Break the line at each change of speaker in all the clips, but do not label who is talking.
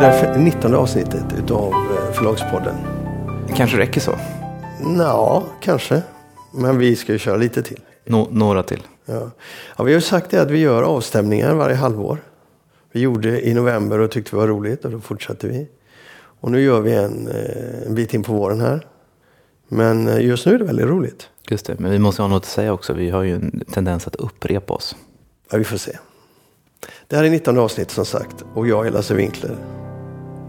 det 19 avsnittet utav eh, Förlagspodden.
Kanske räcker så.
Ja, kanske. Men vi ska ju köra lite till.
Nå några till.
Ja. Ja, vi har ju sagt det att vi gör avstämningar varje halvår. Vi gjorde i november och tyckte det var roligt och då fortsatte vi. Och nu gör vi en, eh, en bit in på våren här. Men eh, just nu är det väldigt roligt.
Just det, men vi måste ha något att säga också. Vi har ju en tendens att upprepa oss.
Ja, vi får se. Det här är 19 avsnitt som sagt och jag är Lasse Winkler.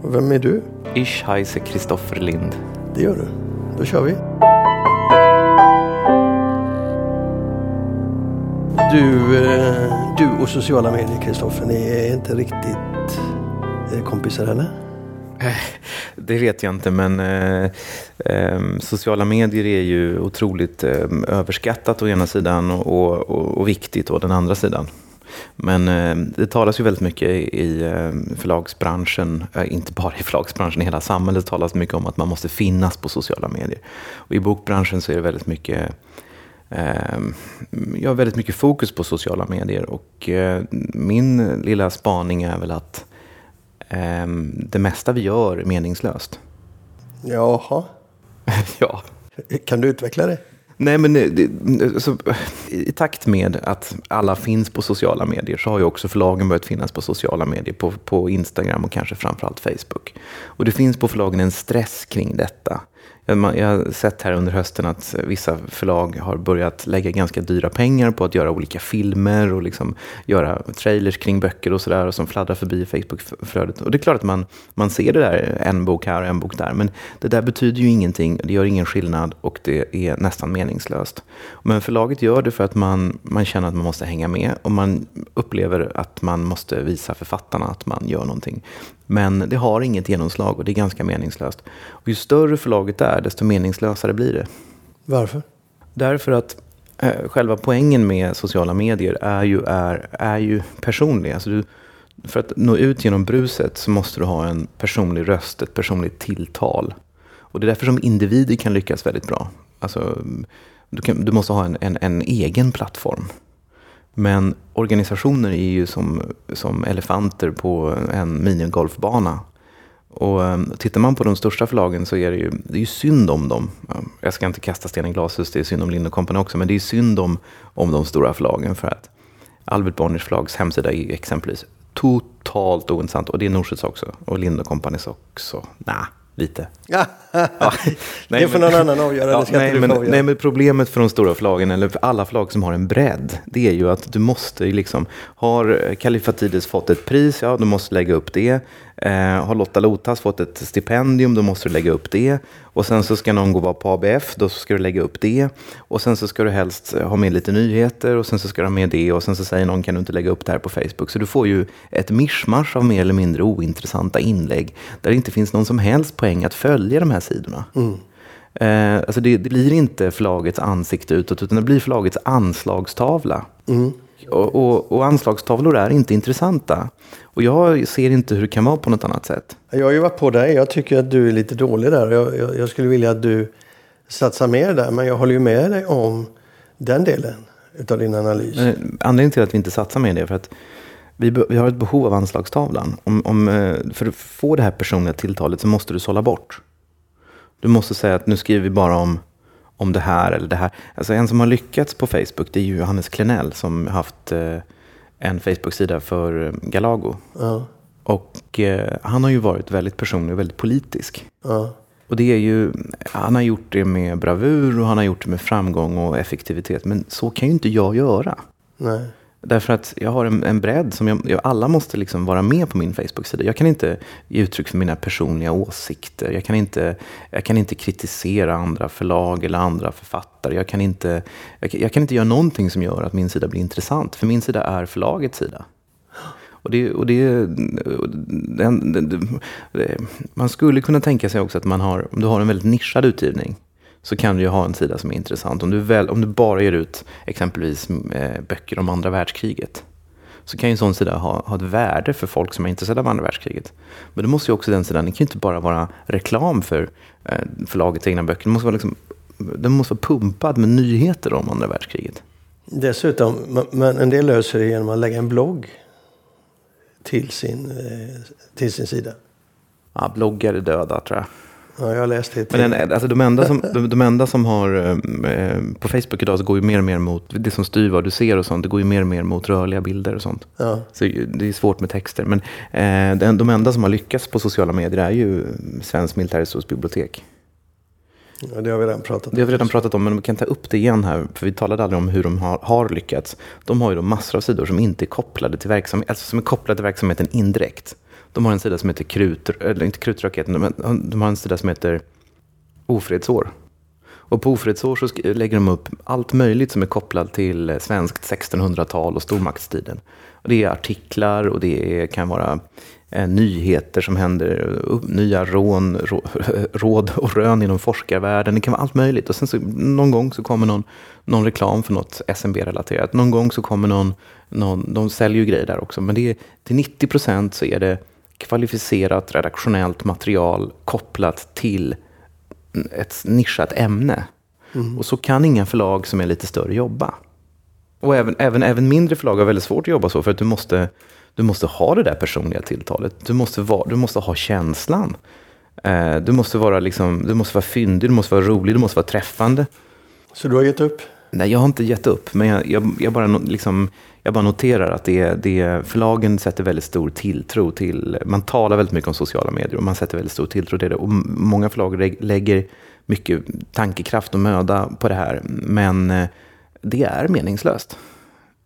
Vem är du?
Ich heiße Kristoffer Lind.
Det gör du. Då kör vi. Du, eh, du och sociala medier, Kristoffer, ni är inte riktigt eh, kompisar eller?
Det vet jag inte, men eh, eh, sociala medier är ju otroligt eh, överskattat å ena sidan och, och, och viktigt å den andra sidan. Men eh, det talas ju väldigt mycket i eh, förlagsbranschen, eh, inte bara i förlagsbranschen, i hela samhället talas mycket om att man måste finnas på sociala medier. Och I bokbranschen så är det väldigt mycket jag har väldigt mycket fokus på sociala medier och min lilla spaning är väl att det mesta vi gör är meningslöst.
Jaha.
ja.
Kan du utveckla det?
Nej, men eh, det, eh, i takt med att alla finns på sociala medier så har ju också förlagen börjat finnas på sociala medier, på, på Instagram och kanske framförallt Facebook. Och det finns på förlagen en stress kring detta. Jag har sett här under hösten att vissa förlag har börjat lägga ganska dyra pengar på att göra olika filmer och liksom göra trailers kring böcker och sådär som fladdrar förbi Facebookflödet. Och det är klart att man, man ser det där, en bok här och en bok där, men det där betyder ju ingenting, det gör ingen skillnad och det är nästan meningslöst. Men förlaget gör det för att man, man känner att man måste hänga med och man upplever att man måste visa författarna att man gör någonting. Men det har inget genomslag och det är ganska meningslöst. Och ju större förlaget är, desto meningslösare blir det.
Varför?
Därför att eh, själva poängen med sociala medier är ju, är, är ju personlig. Alltså du, för att nå ut genom bruset så måste du ha en personlig röst, ett personligt tilltal. Och det är därför som individer kan lyckas väldigt bra. Alltså, du, kan, du måste ha en, en, en egen plattform. Men organisationer är ju som, som elefanter på en minigolfbana. Och ehm, tittar man på de största förlagen så är det ju, det är ju synd om dem. Jag ska inte kasta sten i glashus, det är synd om Lind Company också, men det är synd om, om de stora förlagen för att Albert Bonniers förlags hemsida är exempelvis totalt ointressant. Och det är Norstedts också. Och Lind Companys också. Nah, lite.
ja. Nej, det får någon annan avgöra. Ja,
nej, men, nej, men problemet för de stora förlagen, eller för alla förlag som har en bredd, det är ju att du måste liksom, har Kalifatides fått ett pris, ja, du måste lägga upp det. Eh, har Lotta Lotas fått ett stipendium, då måste du lägga upp det. Och sen så ska någon gå vara på ABF, då ska du lägga upp det. Och sen så ska du helst ha med lite nyheter och sen så ska du ha med det. Och sen så säger någon, kan du inte lägga upp det här på Facebook? Så du får ju ett mischmasch av mer eller mindre ointressanta inlägg där det inte finns någon som helst poäng att följa de här sidorna. Mm. Eh, alltså det, det, blir inte förlagets ansikte utåt, utan det blir förlagets anslagstavla. Mm. Och, och, och, anslagstavlor är inte intressanta. Och jag ser inte hur det kan vara på något annat sätt.
Jag har ju varit på dig. Jag tycker att du är lite dålig där. Jag, jag, jag skulle vilja att du satsar mer där. Men jag håller ju med dig om den delen utav din analys.
Men anledningen till att vi inte satsar mer är det för att vi, vi har ett behov av anslagstavlan. Om, om, eh, för att få det här personliga tilltalet så måste du sålla bort. Du måste säga att nu skriver vi bara om, om det här eller det här. Alltså en som har lyckats på Facebook det är ju Johannes Klenell som haft eh, en Facebook-sida för eh, Galago. Ja. Och eh, han har ju varit väldigt personlig och väldigt politisk. Ja. Och det är ju, han har gjort det med bravur och han har gjort det med framgång och effektivitet. Men så kan ju inte jag göra. Nej. Därför att jag har en, en bredd som jag, alla måste liksom vara med på min Facebook-sida. Jag kan inte ge uttryck för mina personliga åsikter. Jag kan, inte, jag kan inte kritisera andra förlag eller andra författare. Jag kan, inte, jag, jag kan inte göra någonting som gör att min sida blir intressant. För min sida är förlagets sida. Och det, och det, det, det, man skulle kunna tänka sig också att man har, om du har en väldigt nischad utgivning så kan du ju ha en sida som är intressant. Om du, väl, om du bara ger ut exempelvis eh, böcker om andra världskriget så kan ju en sån sida ha, ha ett värde för folk som är intresserade av andra världskriget. Men det måste ju också den sidan, det kan ju inte bara vara reklam för eh, förlagets egna böcker. Den måste, vara liksom, den måste vara pumpad med nyheter om andra världskriget.
Dessutom, men en del löser det genom att lägga en blogg till sin, eh, till sin sida.
Ja, bloggar är döda tror jag.
Ja, jag har läst det.
Men den, alltså de, enda som, de, de enda som har, eh, på Facebook idag så går ju mer och mer mot, det som styr vad du ser och sånt, det går ju mer och mer mot rörliga bilder och sånt.
Ja.
Så det är svårt med texter. Men eh, de, de enda som har lyckats på sociala medier är ju Svensk militärhistoriskt bibliotek.
ja, det har vi redan pratat om.
Det har vi redan pratat om, men vi kan ta upp det igen här, för vi talade aldrig om hur de har, har lyckats. De har ju då massor av sidor som inte är kopplade till verksamheten, alltså som är kopplade till verksamheten indirekt. De har en sida som heter Krut, eller inte Krutraketen, men de har en sida som heter Ofredsår. Och på Ofredsår så lägger de upp allt möjligt som är kopplat till svenskt 1600-tal och stormaktstiden. Och det är artiklar och det är, kan vara eh, nyheter som händer, nya rån, råd och rön inom forskarvärlden. Det kan vara allt möjligt. Och sen så, någon gång så kommer någon, någon reklam för något SMB-relaterat. Någon gång så kommer någon, någon, de säljer ju grejer där också. Men det är, till 90 procent så är det kvalificerat redaktionellt material kopplat till ett nischat ämne. Och så kan inga förlag som är lite större jobba. Och även, även, även mindre förlag har väldigt svårt att jobba så för att du måste, du måste ha det där personliga tilltalet. Du måste, vara, du måste ha känslan. Eh, du, måste vara liksom, du måste vara fyndig, du måste vara rolig, du måste vara träffande.
Så du har gett upp?
Nej, jag har inte gett upp, men jag, jag, jag, bara, liksom, jag bara noterar att det, det, förlagen sätter väldigt stor tilltro till, man talar väldigt mycket om sociala medier och man sätter väldigt stor tilltro till det. Och många förlag lägger mycket tankekraft och möda på det här, men eh, det är meningslöst.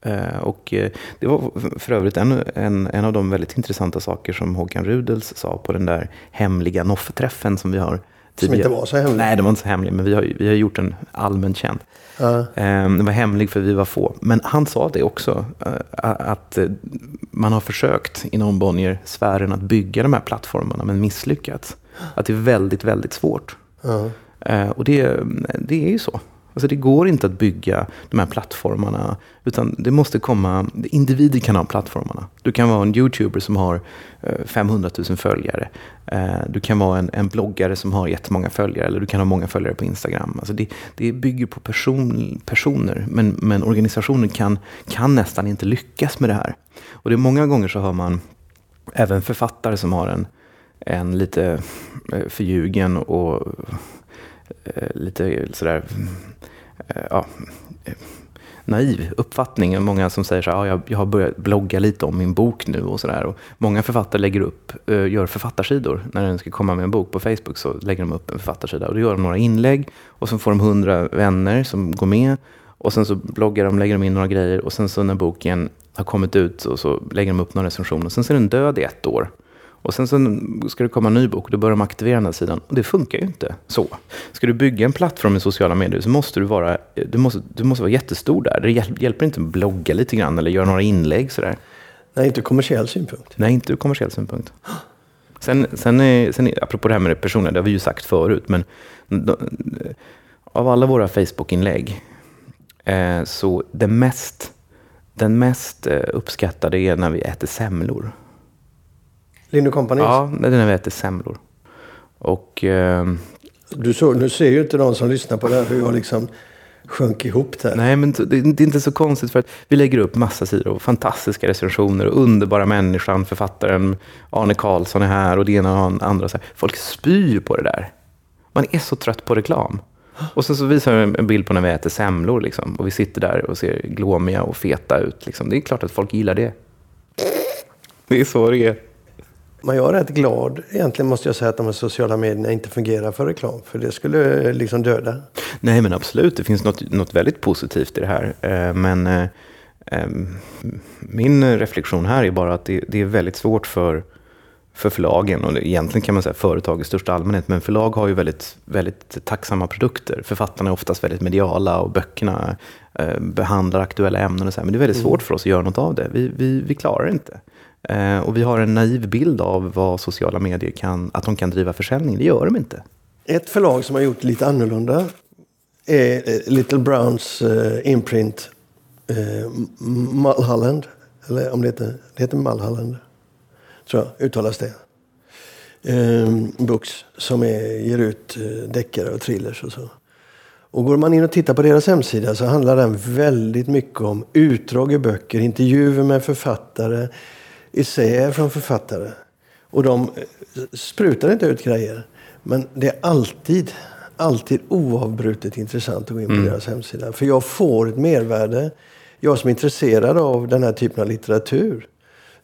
Eh, och eh, det var för övrigt en, en, en av de väldigt intressanta saker som Håkan Rudels sa på den där hemliga NOFF-träffen som vi har
som inte var så hemlig?
Nej, det var inte så hemlig, men vi har, vi har gjort den allmänt känd.
Ja.
Eh, Den var hemlig för vi var få. Men han sa det också, eh, att eh, man har försökt inom Bonnier-sfären att bygga de här plattformarna, men misslyckats. Att det är väldigt, väldigt svårt. Eh, Och det, det är ju så. Alltså det går inte att bygga de här plattformarna, utan det måste komma, individer kan ha plattformarna. Du kan vara en YouTuber som har eh, 500 000 följare. Eh, du kan vara en, en bloggare som har jättemånga följare, eller du kan ha många följare på Instagram. Alltså det, det bygger på person, personer, men, men organisationen kan, kan nästan inte lyckas med det här. Och det är många gånger så hör man även författare som har en, en lite eh, förljugen och Eh, lite sådär eh, ja, eh, naiv uppfattning. Många som säger så här, ja, jag, har börjat blogga lite om min bok nu och sådär. Många författare lägger upp, gör författarsidor. När den ska komma med en bok på Facebook så lägger de upp en författarsida. Och då gör de några inlägg och så får de hundra vänner som går med. Och sen så bloggar de, lägger de in några grejer och sen så när boken har kommit ut så, så lägger de upp några recensioner. Sen så är den död i ett år. Och sen så ska det komma en ny bok och då börjar de aktivera den här sidan. Och det funkar ju inte så. Ska du bygga en plattform i sociala medier så måste du vara, du måste, du måste vara jättestor där. Det hjäl- hjälper inte att blogga lite grann eller göra några inlägg sådär.
Nej, inte ur kommersiell synpunkt.
Nej, inte ur kommersiell synpunkt. Sen, sen, är, sen är, apropå det här med det personliga, det har vi ju sagt förut, men de, av alla våra Facebook-inlägg eh, så det mest, den mest eh, uppskattade är när vi äter semlor.
Lind Company.
Ja, vi äter semlor. Och eh,
Du, så, du ser ju inte de som lyssnar på det här hur jag liksom sjönk ihop där.
nej, men det, det är inte så konstigt för att vi lägger upp massa sidor och fantastiska recensioner och underbara människan, författaren Arne Karlsson är här och det ena och det andra. Så här. Folk spyr på det där. Man är så trött på reklam. Och sen så visar jag en bild på när vi äter semlor liksom, och vi sitter där och ser glåmiga och feta ut. Liksom. Det är klart att folk gillar det. Det är så det är.
Men jag är rätt glad egentligen måste jag säga att de här sociala medierna inte fungerar för reklam. För det skulle eh, liksom döda.
Nej, men absolut. Det finns något, något väldigt positivt i det här. Eh, Men eh, min reflektion här är bara att det, det är väldigt svårt för, för förlagen, och egentligen kan man säga företag i största allmänhet, men förlag har ju väldigt, väldigt tacksamma produkter. Författarna är oftast väldigt mediala och böckerna eh, behandlar aktuella ämnen och så här. Men det är väldigt svårt för oss att göra något av det. Vi, vi, vi klarar det inte. Eh, och vi har en naiv bild av vad sociala medier kan, att de kan driva försäljning. Det gör de inte.
Ett förlag som har gjort lite annorlunda är eh, Little Browns eh, imprint Mulholland. Eller om det heter, det heter Mulholland. Tror jag uttalas det. Ehm, books som är, ger ut deckare och thrillers och så. Och går man in och tittar på deras hemsida så handlar den väldigt mycket om utdrag ur böcker, intervjuer med författare, essäer från författare. Och de eh, sprutar inte ut grejer. Men det är alltid, alltid oavbrutet intressant att gå in på deras hemsida. För jag får ett mervärde. Jag som är intresserad av den här typen av litteratur.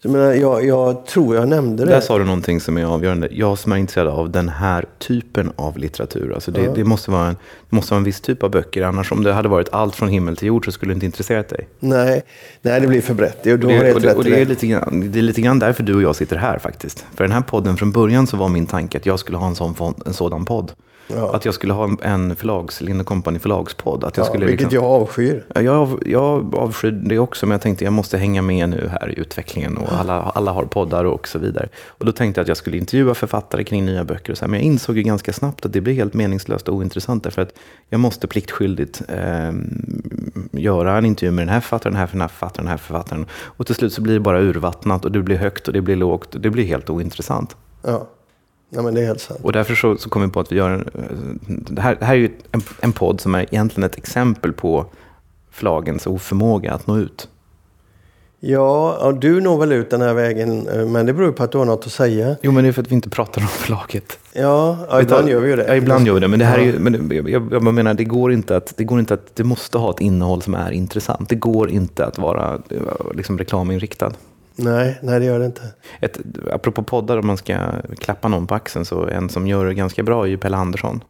Så jag, menar, jag, jag tror jag nämnde det.
Där sa du någonting som är avgörande. Jag som är intresserad av den här typen av litteratur. Alltså det, det, måste vara en, det måste vara en viss typ av böcker. Annars om det hade varit allt från himmel till jord så skulle det inte intresserat dig.
Nej, nej, det blir för brett. Du
Och det, och det, och det, är
det.
lite grann, det är lite grann därför du och jag sitter här faktiskt. För den här podden, från början så var min tanke att jag skulle ha en, sån, en sådan podd.
Ja.
Att jag skulle ha en, förlags, Lind Company förlagspodd. Att jag
Ja,
skulle
vilket
liksom,
jag avskyr.
Ja, Jag, jag avskyr det också, men jag tänkte jag måste hänga med nu här i utvecklingen. Och alla, alla har poddar och så vidare. Och då tänkte jag att jag skulle intervjua författare kring nya böcker. Och så här, men jag insåg ju ganska snabbt att det blir helt meningslöst och ointressant. Därför att jag måste pliktskyldigt eh, göra en intervju med den här författaren, den här, den här författaren, den här författaren. Och till slut så blir det bara urvattnat och det blir högt och det blir lågt. Och det blir helt ointressant.
Ja. Ja, men det är helt sant.
Och därför så, så kom vi på att vi gör en... eh, Det här, det här är ju en, en podd som är egentligen ett exempel på förlagens oförmåga att nå ut.
Ja, du når väl ut den här vägen, eh, men det beror på att du har något att säga.
Jo, men det är för att vi inte pratar om förlaget.
Ja, ja ibland gör vi ju det.
Ja, ibland gör vi det. Men det här är ju, men jag, jag, jag menar, det går, inte att, det går inte att... Det måste ha ett innehåll som är intressant. Det går inte att vara eh, liksom, reklaminriktad.
Nej, nej, det gör det inte.
Ett, apropå poddar, om man ska klappa någon på axeln, så en som gör det ganska bra är ju Pelle Andersson.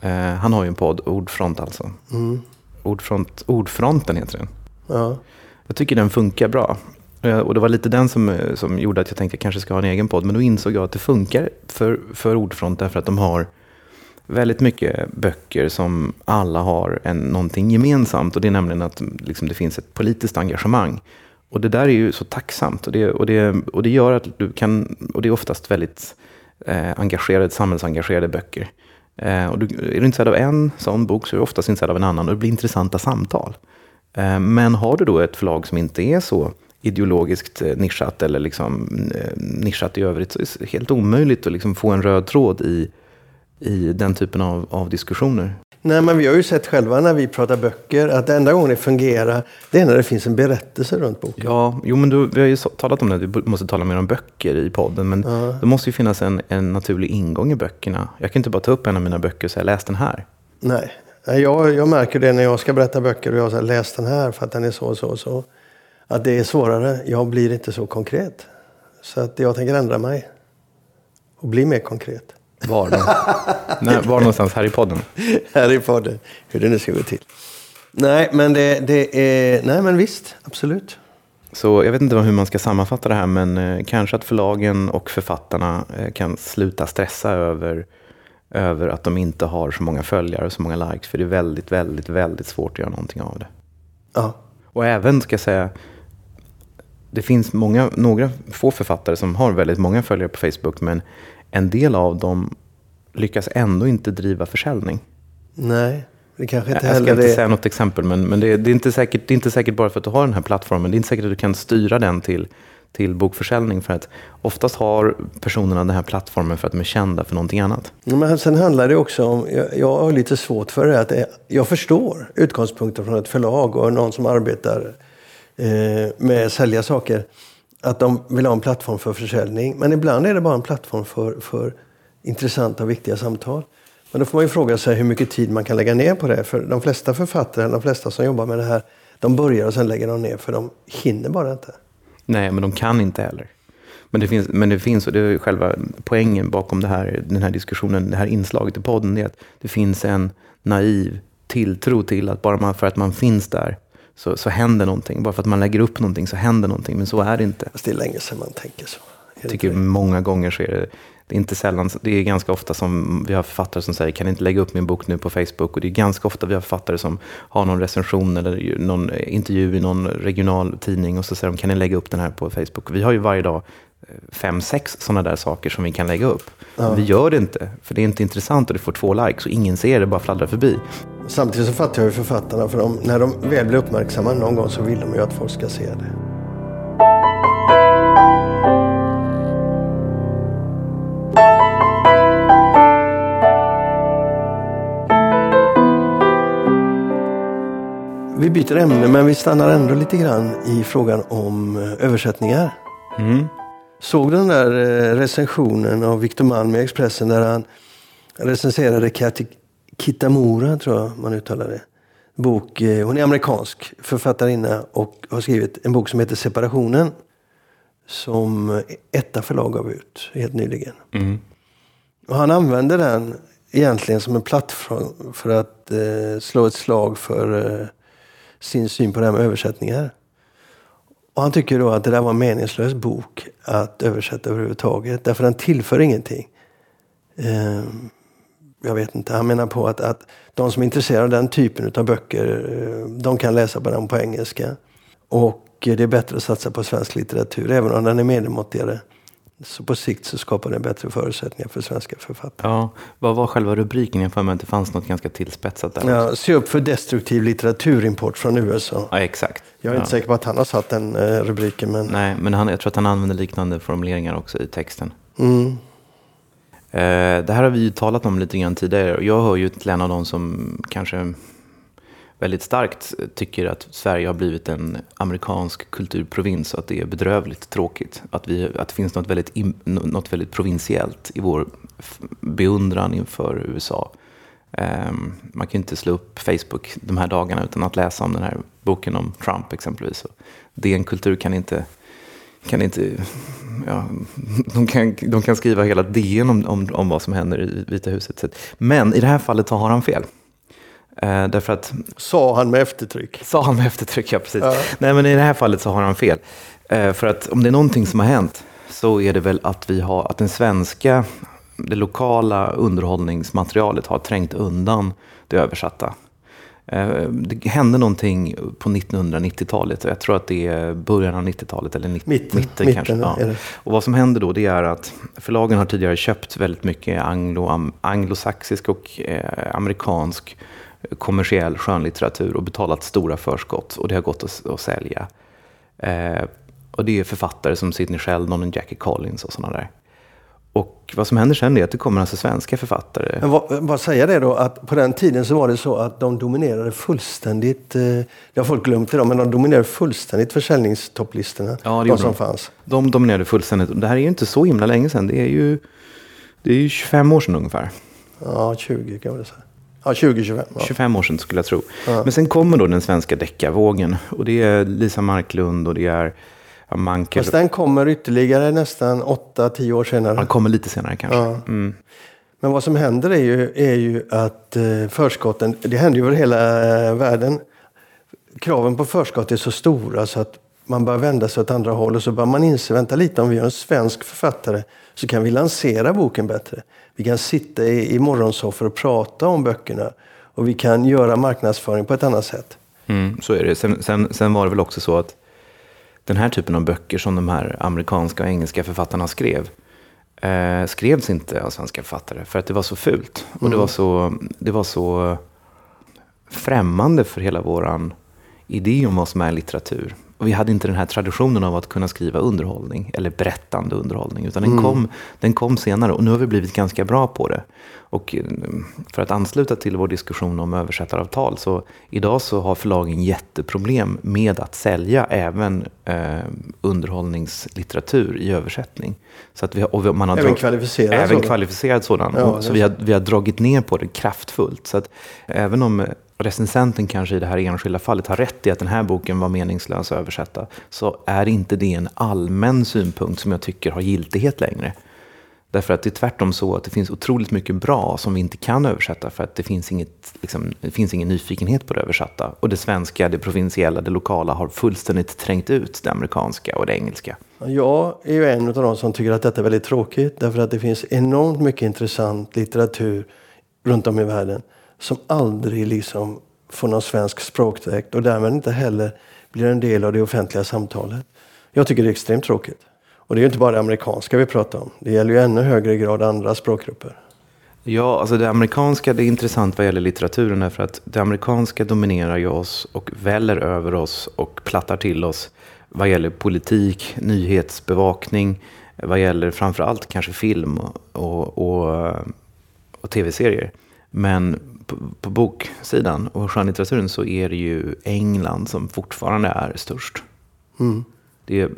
Eh, han har ju en podd, Ordfront alltså.
Mm.
Ordfront, Ordfronten heter den.
Ja.
Jag tycker den funkar bra. Eh, Och det var lite den som, eh, som gjorde att jag tänkte att jag kanske ska ha en egen podd. Men då insåg jag att det funkar för, för Ordfront därför att de har väldigt mycket böcker som alla har en, någonting gemensamt. Och det är nämligen att liksom, det finns ett politiskt engagemang. Och det där är ju så tacksamt. Och det, och det, och det gör att du kan, och det är oftast väldigt eh, engagerade, samhällsengagerade böcker. Eh, och du, är du intresserad av en sån bok så är du oftast intresserad av en annan. Och det blir intressanta samtal. Eh, Men har du då ett förlag som inte är så ideologiskt eh, nischat eller liksom eh, nischat i övrigt så är det helt omöjligt att liksom få en röd tråd i, i den typen av, av diskussioner.
Nej, men vi har ju sett själva när vi pratar böcker att det enda gången det fungerar, det är när det finns en berättelse runt boken.
Ja, jo men du, vi har ju talat om det, vi måste tala mer om böcker i podden. Men
Ja.
det måste ju finnas en, en naturlig ingång i böckerna. Jag kan inte bara ta upp en av mina böcker och säga läs den här.
Nej, jag, jag märker det när jag ska berätta böcker och jag har läst den här för att den är så och så och så. Att det är svårare. Jag blir inte så konkret. Så att jag tänker ändra mig. Och bli mer konkret.
Var? Nej, var någonstans här i podden?
här i podden. Hur det nu ska gå till. Nej, men det, det är... Nej, men visst. Absolut.
Så jag vet inte hur man ska sammanfatta det här, men eh, kanske att förlagen och författarna eh, kan sluta stressa över, över att de inte har så många följare och så många likes. För det är väldigt, väldigt, väldigt svårt att göra någonting av det.
Ja.
Och även, ska jag säga, det finns många, några få författare som har väldigt många följare på Facebook, men en del av dem lyckas ändå inte driva försäljning.
Nej, det kanske inte
Jag ska inte säga något exempel, men, men det, är, det, är inte säkert, det är inte säkert bara för att du har den här plattformen. Det är inte säkert att du kan styra den till, till bokförsäljning. För att oftast har personerna den här plattformen för att de är kända för någonting annat.
Men sen handlar det också om, jag, jag har lite svårt för det, att jag förstår utgångspunkten från ett förlag och någon som arbetar eh, med att sälja saker. Att de vill ha en plattform för försäljning. Men ibland är det bara en plattform för, för intressanta och viktiga samtal. Men då får man ju fråga sig hur mycket tid man kan lägga ner på det. För de flesta författare, de flesta som jobbar med det här, de börjar och sen lägger de ner för de hinner bara inte.
Nej, men de kan inte heller. Men det finns, men det finns och det är själva poängen bakom det här, den här diskussionen, det här inslaget i podden, det är att det finns en naiv tilltro till att bara man, för att man finns där så, så händer någonting. Bara för att man lägger upp någonting så händer någonting, men så är det inte.
Fast det är länge sedan man tänker så.
Jag tycker många gånger så är det, det är inte sällan, det är ganska ofta som vi har författare som säger kan ni inte lägga upp min bok nu på Facebook? Och det är ganska ofta vi har författare som har någon recension eller någon intervju i någon regional tidning och så säger de kan ni lägga upp den här på Facebook? Vi har ju varje dag fem, sex sådana där saker som vi kan lägga upp. Men Vi gör det inte, för det är inte intressant och det får två likes och ingen ser det, bara fladdrar förbi.
Samtidigt så fattar jag ju författarna, för de, när de väl blir uppmärksamma någon gång så vill de ju att folk ska se det. Vi byter ämne, men vi stannar ändå lite grann i frågan om eh, översättningar.
Mm.
Såg den där eh, recensionen av Victor Malm i Expressen där han recenserade Kati Kitamura, tror jag man uttalar det. Bok, eh, hon är amerikansk författarinna och har skrivit en bok som heter Separationen. Som Etta förlag gav ut helt nyligen.
Mm.
Och han använder den egentligen som en plattform för att eh, slå ett slag för eh, sin syn på det här med översättningar. Och han tycker då att det där var en meningslös bok att översätta överhuvudtaget. Därför den tillför ingenting. Eh, jag vet inte, han menar på att, att de som är intresserade av den typen av böcker, eh, de kan läsa på den på engelska. Och det är bättre att satsa på svensk litteratur, även om den är medelmåttigare. Så på sikt så skapar det bättre förutsättningar för svenska författare.
Ja, vad var själva rubriken? Jag får mig att det fanns något ganska tillspetsat där.
Ja, se upp för destruktiv litteraturimport från USA.
Ja, exakt.
Jag är
ja.
inte säker på att han har satt den eh, rubriken. Men...
Nej, men han, jag tror att han använder liknande formuleringar också i texten.
Mm.
Eh, det här har vi ju talat om lite grann tidigare. Jag hör ju till en av de som kanske väldigt starkt tycker att Sverige har blivit en amerikansk kulturprovins och att det är bedrövligt tråkigt. Att, vi, att det finns något väldigt, något väldigt provinsiellt i vår beundran inför USA. Um, ehm, man kan ju inte slå upp Facebook de här dagarna utan att läsa om den här boken om Trump exempelvis. DN Kultur kan inte, kan inte ja, de, kan, de kan skriva hela DN om, om, om vad som händer i Vita huset. Men i det här fallet har han fel. Eh, därför att,
sa han med eftertryck.
Sa han med eftertryck, ja precis. Ja. Nej, men i det här fallet så har han fel. Eh, för att om det är någonting som har hänt så är det väl att vi har, att den svenska, det lokala underhållningsmaterialet har trängt undan det översatta. Eh, det hände någonting på 1990-talet och jag tror att det är början av 90-talet eller 90,
mitten, mitten, mitten kanske. Ja.
Och vad som händer då det är att förlagen har tidigare köpt väldigt mycket anglo, anglosaxisk och eh, amerikansk kommersiell skönlitteratur och betalat stora förskott och det har gått att, att sälja. Eh, och det är författare som Sidney Sheldon och Jackie Collins och sådana där. Och vad som händer sen är att det kommer alltså svenska författare.
Men vad, vad säger det då? Att på den tiden så var det så att de dominerade fullständigt, eh, det har folk glömt idag, men de dominerade fullständigt försäljningstopplistorna.
Ja,
de som de. fanns.
De dominerade fullständigt. Det här är ju inte så himla länge sedan. Det är ju, det är ju 25 år sedan ungefär.
Ja, 20 kan man säga. Ja, 20-25. Ja.
25 år sedan skulle jag tro. Ja. Men sen kommer då den svenska deckarvågen. Och det är Lisa Marklund och det är Mankel.
Fast den kommer ytterligare nästan 8-10 år senare.
Den kommer lite senare kanske. Ja. Mm.
Men vad som händer är ju, är ju att eh, förskotten, det händer ju över hela eh, världen. Kraven på förskott är så stora så att man bör vända sig åt andra håll och så bör man inse, vänta lite, om vi har en svensk författare så kan vi lansera boken bättre. Vi kan sitta i, i morgonsoffor och prata om böckerna. Och vi kan göra marknadsföring på ett annat sätt.
Mm, så är det. Sen, sen, sen, var det väl också så att den här typen av böcker som de här amerikanska och engelska författarna skrev eh, skrevs inte av svenska författare för att det var så fult. Och mm. det, var så, det var så främmande för hela våran idé om vad som är litteratur. Vi hade inte den här traditionen av att kunna skriva underhållning, eller berättande underhållning, utan den, mm. kom, den kom senare och nu har vi blivit ganska bra på det. Och eh, för att ansluta till vår diskussion om översättaravtal, så idag så har förlagen jätteproblem med att sälja även eh, underhållningslitteratur i översättning. Så att vi har, och man har
även kvalificerad
även sådan? kvalificerad sådan. Ja, så vi har, vi har dragit ner på det kraftfullt. Så att även om recensenten kanske i det här enskilda fallet har rätt i att den här boken var meningslös att översätta, så är inte det en allmän synpunkt som jag tycker har giltighet längre. Därför att det är tvärtom så att det finns otroligt mycket bra som vi inte kan översätta för att det finns, inget, liksom, det finns ingen nyfikenhet på det översatta. Och det svenska, det provinsiella, det lokala har fullständigt trängt ut det amerikanska och det engelska.
Jag är ju en av de som tycker att detta är väldigt tråkigt därför att det finns enormt mycket intressant litteratur runt om i världen som aldrig liksom får någon svensk språkdräkt och därmed inte heller blir en del av det offentliga samtalet. Jag tycker det är extremt tråkigt. Och det är ju inte bara det amerikanska vi pratar om. Det gäller ju ännu högre grad andra språkgrupper.
Ja, alltså det amerikanska det är intressant vad gäller litteraturen därför att det amerikanska dominerar ju oss och väller över oss och plattar till oss vad gäller politik, nyhetsbevakning, vad gäller framförallt kanske film och, och, och eh, tv-serier. Men på, på boksidan och skönlitteraturen så är det ju England som fortfarande är störst.
Mm.
Det är,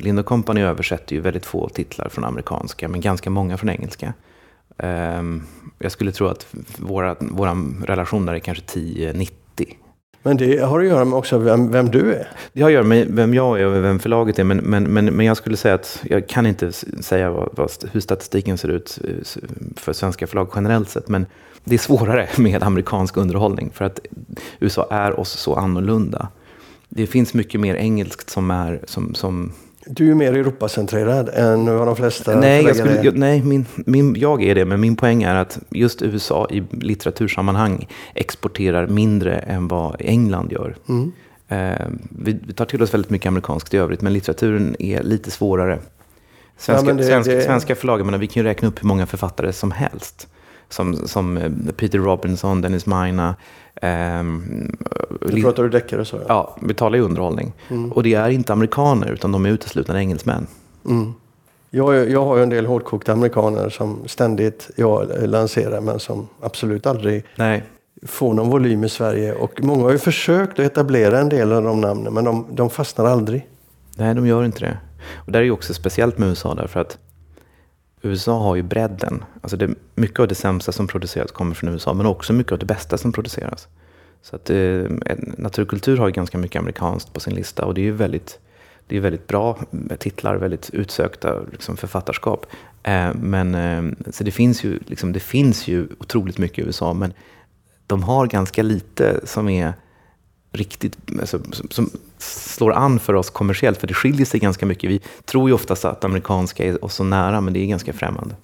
Linda Company översätter ju väldigt få titlar från amerikanska, men ganska många från engelska. Um, jag skulle tro att våra, våra relation där är kanske 10-90.
Men det har att göra med också vem, vem du är?
Det har att göra med vem jag är och vem förlaget är. Men, men, men, men jag skulle säga att jag kan inte säga vad, vad, hur statistiken ser ut eh, för svenska förlag generellt sett. Men det är svårare med amerikansk underhållning för att USA är oss så annorlunda. Det finns mycket mer engelskt som är som, som
du är mer Europacentrerad än vad de flesta
Nej, jag, skulle, jag, nej min, min, jag är det, men min poäng är att just USA i litteratursammanhang exporterar mindre än vad England gör. Mm. Eh, vi, vi, tar till oss väldigt mycket amerikanskt i övrigt, men litteraturen är lite svårare. Svenska, ja, det, svenska, det... svenska förlag, menar, vi kan ju räkna upp hur många författare som helst. Som, som eh, Peter Robinson, Dennis Mina,
Um, du pratar du deckare så? Ja.
ja, vi talar ju underhållning. Mm. Och det är inte amerikaner utan de är uteslutande engelsmän. Mm.
Jag, jag har ju en del hårdkokta amerikaner som ständigt jag lanserar men som absolut aldrig Nej. får någon volym i Sverige. Och många har ju försökt att etablera en del av de namnen men de, de fastnar aldrig.
Nej, de gör inte det. Och det är ju också speciellt med USA därför att USA har ju bredden. Alltså det, mycket av det sämsta som produceras kommer från USA, men också mycket av det bästa som produceras. Så att, eh, naturkultur har ju ganska mycket amerikanskt på sin lista och det är ju väldigt, det är väldigt bra titlar, väldigt utsökta liksom, författarskap. Eh, men, eh, så det finns, ju, liksom, det finns ju otroligt mycket i USA, men de har ganska lite som är riktigt, alltså, som, som, slår an för oss kommersiellt, för det skiljer sig ganska mycket. Vi tror ju oftast att amerikanska är oss så nära, men det är ganska främmande.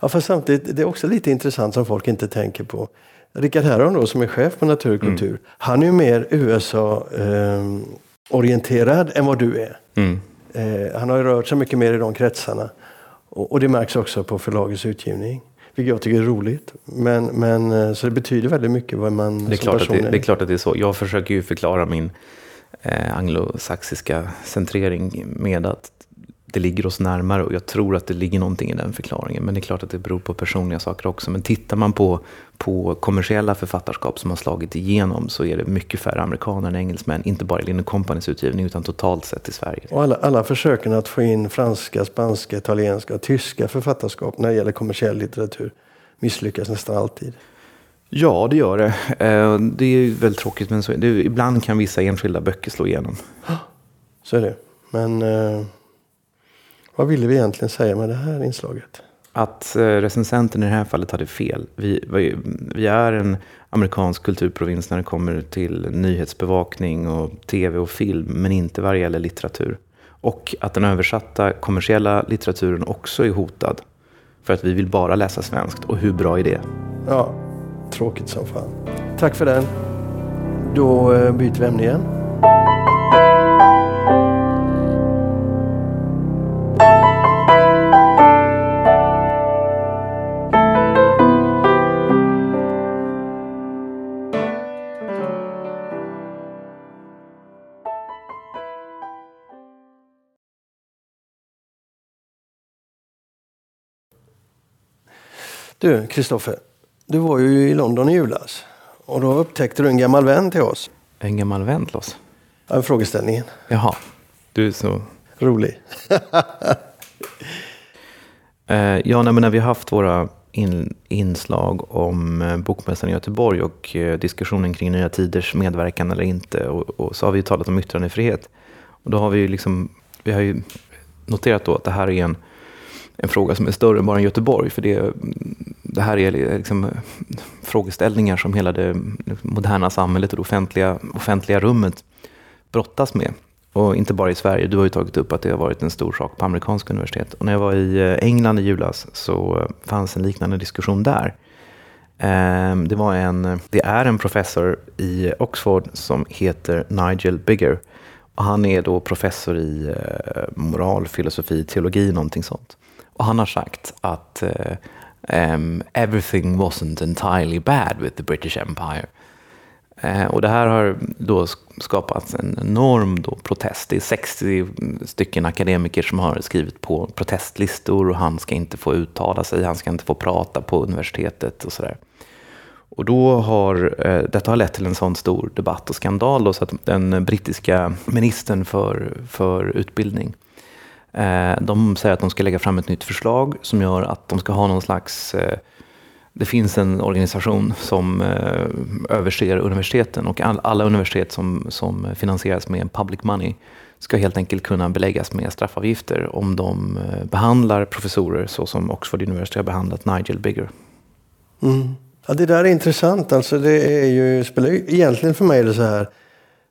Ja, fast samtidigt, det är också lite intressant som folk inte tänker på. Rickard Herron då, som är chef på Natur och kultur, mm. han är ju mer USA-orienterad eh, än vad du är. Mm. Eh, han har ju rört sig mycket mer i de kretsarna. Och, och det märks också på förlagets utgivning. Vilket jag tycker är roligt. Men, men, eh, så det betyder väldigt mycket vad man
det är, klart att det, är. det är klart att det är så. Jag försöker ju förklara min eh, anglosaxiska centrering med att det ligger oss närmare och jag tror att det ligger någonting i den förklaringen. Men det är klart att det beror på personliga saker också. Men tittar man på, på kommersiella författarskap som har slagit igenom så är det mycket färre amerikaner än engelsmän. Inte bara i Linne Companys utgivning utan totalt sett i Sverige.
Och alla, alla försöken att få in franska, spanska, italienska och tyska författarskap när det gäller kommersiell litteratur misslyckas nästan alltid.
Ja, det gör det. Eh, det är väldigt tråkigt, men så, det, ibland kan vissa enskilda böcker slå igenom.
Så är det. Men eh, vad ville vi egentligen säga med det här inslaget?
Att eh, recensenten i det här fallet hade fel. Vi, vi, vi, är en amerikansk kulturprovins när det kommer till nyhetsbevakning och tv och film, men inte vad det gäller litteratur. Och att den översatta kommersiella litteraturen också är hotad. För att vi vill bara läsa svenskt. Och hur bra är det?
Ja, tråkigt som fan. Tack för den. Då eh, byter vi ämne igen. Du, Kristoffer. Du var ju i London i julas. Och då upptäckte du en gammal vän till oss.
En gammal vän till oss?
Ja, frågeställningen.
Jaha. Du är så...
Rolig.
eh, ja, nej, men när vi har haft våra in, inslag om eh, Bokmässan i Göteborg och eh, diskussionen kring Nya Tiders medverkan eller inte. Och, och, så har vi talat om yttrandefrihet. Och då har vi liksom, vi har ju noterat då att det här är en en fråga som är större än bara Göteborg. För det, det här är liksom frågeställningar som hela det moderna samhället och det offentliga, offentliga rummet brottas med. Och inte bara i Sverige. Du har ju tagit upp att det har varit en stor sak på amerikanska universitet. Och när jag var i eh, England i julas så fanns en liknande diskussion där. Ehm, det, var en, det är en professor i Oxford som heter Nigel Bigger. Och han är då professor i moralfilosofi, moral, filosofi, teologi, någonting sånt. Och han har sagt att uh, um, everything wasn't entirely bad with the British Empire. Uh, och det här har då skapat en enorm då protest. Det är 60 stycken akademiker som har skrivit på protestlistor och han ska inte få uttala sig, han ska inte få prata på universitetet och sådär. Och då har eh, detta har lett till en sån stor debatt och skandal då, så att den brittiska ministern för, för utbildning Eh, de säger att de ska lägga fram ett nytt förslag som gör att de ska ha någon slags eh, det finns en organisation som eh, överser universiteten och alla universitet som, som finansieras med public money ska helt enkelt kunna beläggas med straffavgifter om de behandlar professorer så som Oxford University har behandlat Nigel Bigger.
Mm. Ja, det där är intressant. Alltså, det är ju, spelar ju, egentligen för mig är det så här.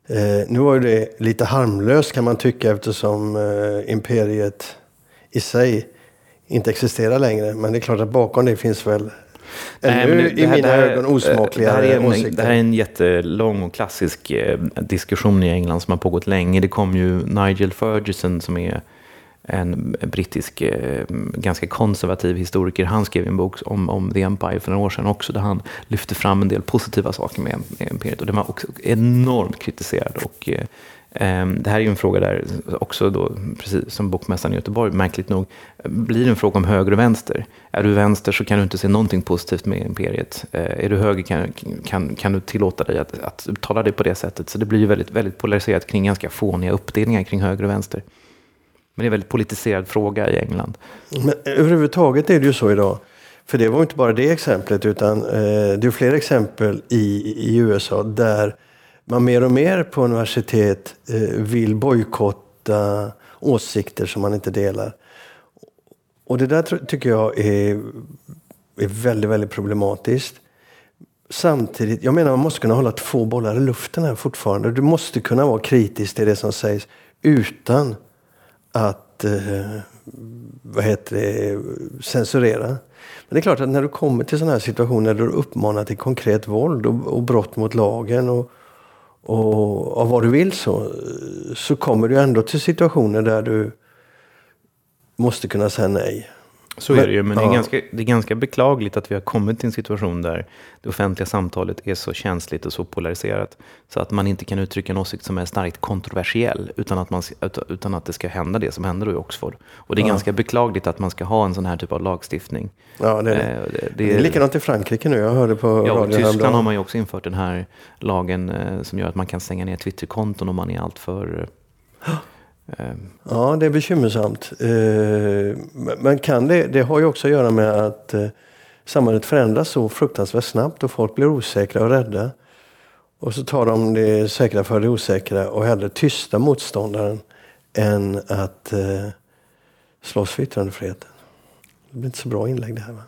Eh, nu var det lite harmlöst kan man tycka eftersom eh, imperiet i sig inte existerar längre. Men det är klart att bakom det finns väl
Nej,
ännu
det
i
här-
mina
här-
ögon osmakliga
det här, är en,
åsikter.
det här är en jättelång och klassisk eh, diskussion i England som har pågått länge. Det kom ju Nigel Ferguson som är en brittisk, eh, ganska konservativ historiker. Han skrev en bok om, om The Empire för några år sedan också, där han lyfte fram en del positiva saker med, med imperiet. Och den var också enormt kritiserad. Och, eh, det här är ju en fråga där också då, precis som Bokmässan i Göteborg, märkligt nog, blir det en fråga om höger och vänster. Är du vänster så kan du inte se någonting positivt med imperiet. Eh, är du höger kan, kan, kan du tillåta dig att, att uttala dig på det sättet. Så det blir ju väldigt, väldigt polariserat kring ganska fåniga uppdelningar kring höger och vänster. Men det är en väldigt politiserad fråga i England.
Men överhuvudtaget är det ju så idag. För det var inte bara det exemplet utan eh, det är fler exempel i, i USA där man mer och mer på universitet eh, vill bojkotta åsikter som man inte delar. Och det där tycker jag är, är väldigt, väldigt problematiskt. Samtidigt, jag menar man måste kunna hålla två bollar i luften här fortfarande. Du måste kunna vara kritisk till det som sägs utan att eh, vad heter det, censurera. Men det är klart att när du kommer till sådana här situationer där du uppmanar till konkret våld och, och brott mot lagen och, och och vad du vill så, så kommer du ändå till situationer där du måste kunna säga nej.
Så
Men-
är det ju, men det, är
ja.
ganska, det är ganska beklagligt att vi har kommit till en situation där det offentliga samtalet är så känsligt och så polariserat så att man inte kan uttrycka en åsikt som är starkt kontroversiell utan att, man, ut- utan att det ska hända det som hände då i Oxford. Och det är
Ja.
ganska beklagligt att man ska ha en sån här typ av lagstiftning.
Ja, det är.
Eh, det,
Det är likadant i Frankrike nu. Jag hörde på
Ja,
radion
Tyskland
häromdagen.
har man ju också infört den här lagen eh, som gör att man kan stänga ner Twitterkonton om man är alltför... Eh, Ehm.
Ja, det är bekymmersamt. Ehm, men- kan det, det har ju också att göra med att eh, samhället förändras så fruktansvärt snabbt och folk blir osäkra och rädda. Och så tar de det säkra för det osäkra och hellre tysta motståndaren än att eh, slåss för yttrandefriheten. Det blir inte så bra inlägg det här va?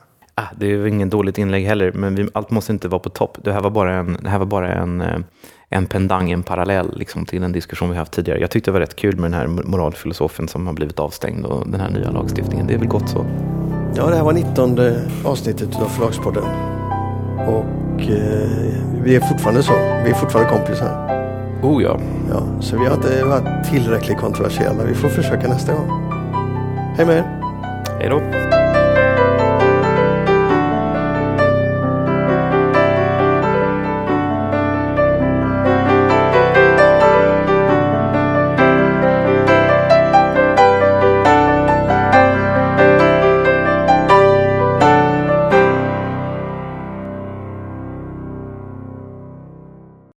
Ah, det är ingen dåligt inlägg heller, men vi, allt måste inte vara på topp. Det här var bara en, det här var bara en, eh, en pendang, en parallell liksom, till en diskussion vi haft tidigare. Jag tyckte det var rätt kul med den här moralfilosofen som har blivit avstängd och den här nya lagstiftningen. Det är väl gott så.
Ja, det här var 19 avsnittet av Förlagspodden. Och eh, vi är fortfarande så. Vi är fortfarande kompisar.
Oh ja.
Ja, så vi har inte varit tillräckligt kontroversiella. Vi får försöka nästa gång. Hej med er!
Hej då.